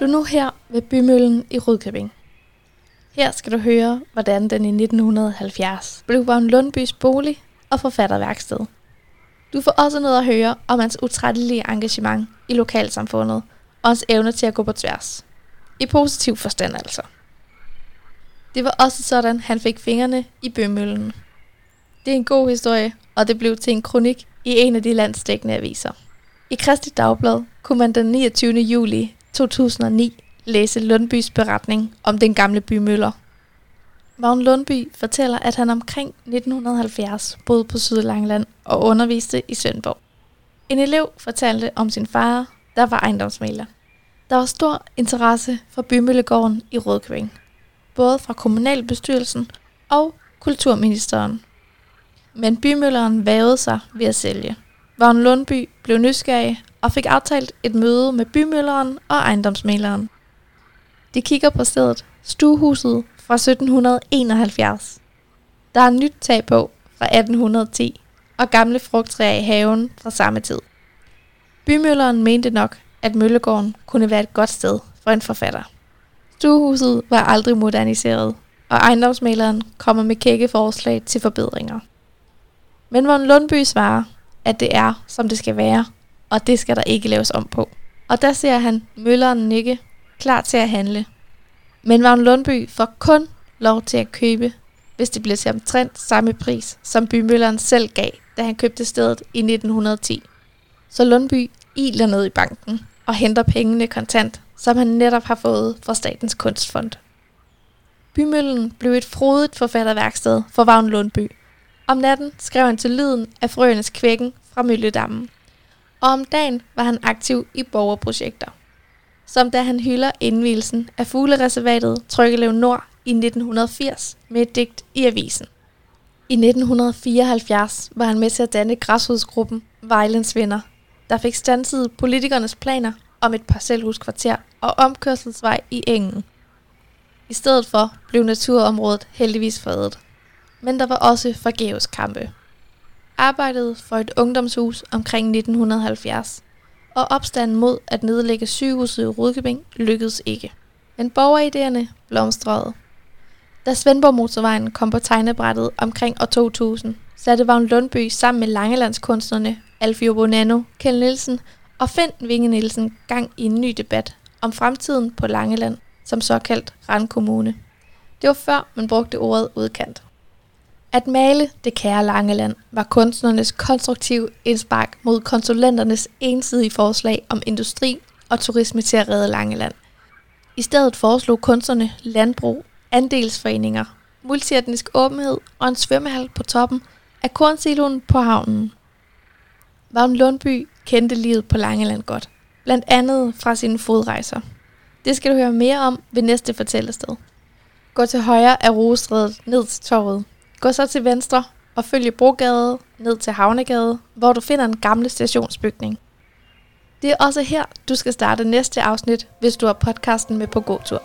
Du er nu her ved Bymøllen i Rødkøbing. Her skal du høre, hvordan den i 1970 blev Vagn Lundbys bolig og forfatterværksted. Du får også noget at høre om hans utrættelige engagement i lokalsamfundet og hans evne til at gå på tværs. I positiv forstand altså. Det var også sådan, han fik fingrene i bømøllen. Det er en god historie, og det blev til en kronik i en af de landsdækkende aviser. I Kristi Dagblad kunne man den 29. juli 2009 læse Lundbys beretning om den gamle bymøller. Vagn Lundby fortæller, at han omkring 1970 boede på Sydlangland og underviste i Svendborg. En elev fortalte om sin far, der var ejendomsmaler. Der var stor interesse for bymøllegården i Rødkøbing, både fra kommunalbestyrelsen og kulturministeren. Men bymølleren vævede sig ved at sælge. Vagn Lundby blev nysgerrig og fik aftalt et møde med bymølleren og ejendomsmaleren. De kigger på stedet, stuehuset fra 1771. Der er nyt tag på fra 1810 og gamle frugttræer i haven fra samme tid. Bymølleren mente nok, at Møllegården kunne være et godt sted for en forfatter. Stuehuset var aldrig moderniseret, og ejendomsmaleren kommer med kække forslag til forbedringer. Men Von Lundby svarer, at det er, som det skal være, og det skal der ikke laves om på. Og der ser han mølleren nikke, klar til at handle. Men Vagn Lundby får kun lov til at købe, hvis det bliver til omtrent samme pris, som bymølleren selv gav, da han købte stedet i 1910. Så Lundby iler ned i banken og henter pengene kontant, som han netop har fået fra Statens Kunstfond. Bymøllen blev et frodigt forfatterværksted for Vagn Lundby. Om natten skrev han til lyden af frøernes kvækken fra Mølledammen. Og om dagen var han aktiv i borgerprojekter. Som da han hylder indvielsen af fuglereservatet Tryggelev Nord i 1980 med et digt i avisen. I 1974 var han med til at danne græshudsgruppen Vejlens Venner, der fik stanset politikernes planer om et parcelhuskvarter og omkørselsvej i engen. I stedet for blev naturområdet heldigvis fredet. Men der var også forgæves kampe. Arbejdet for et ungdomshus omkring 1970 og opstanden mod at nedlægge sygehuset i Rudkøbing lykkedes ikke. Men borgeridéerne blomstrede. Da Svendborg Motorvejen kom på tegnebrættet omkring år 2000, satte Vagn Lundby sammen med Langelandskunstnerne Alfio Bonanno, Kjell Nielsen og Finn Vinge Nielsen gang i en ny debat om fremtiden på Langeland som såkaldt randkommune. Det var før man brugte ordet udkant. At male det kære Langeland var kunstnernes konstruktive indspark mod konsulenternes ensidige forslag om industri og turisme til at redde Langeland. I stedet foreslog kunstnerne landbrug, andelsforeninger, multietnisk åbenhed og en svømmehal på toppen af kornsiloen på havnen. Vagn Lundby kendte livet på Langeland godt, blandt andet fra sine fodrejser. Det skal du høre mere om ved næste fortællested. Gå til højre af Rostredet ned til torvet. Gå så til venstre og følg Brogade ned til Havnegade, hvor du finder en gamle stationsbygning. Det er også her, du skal starte næste afsnit, hvis du har podcasten med på gåtur.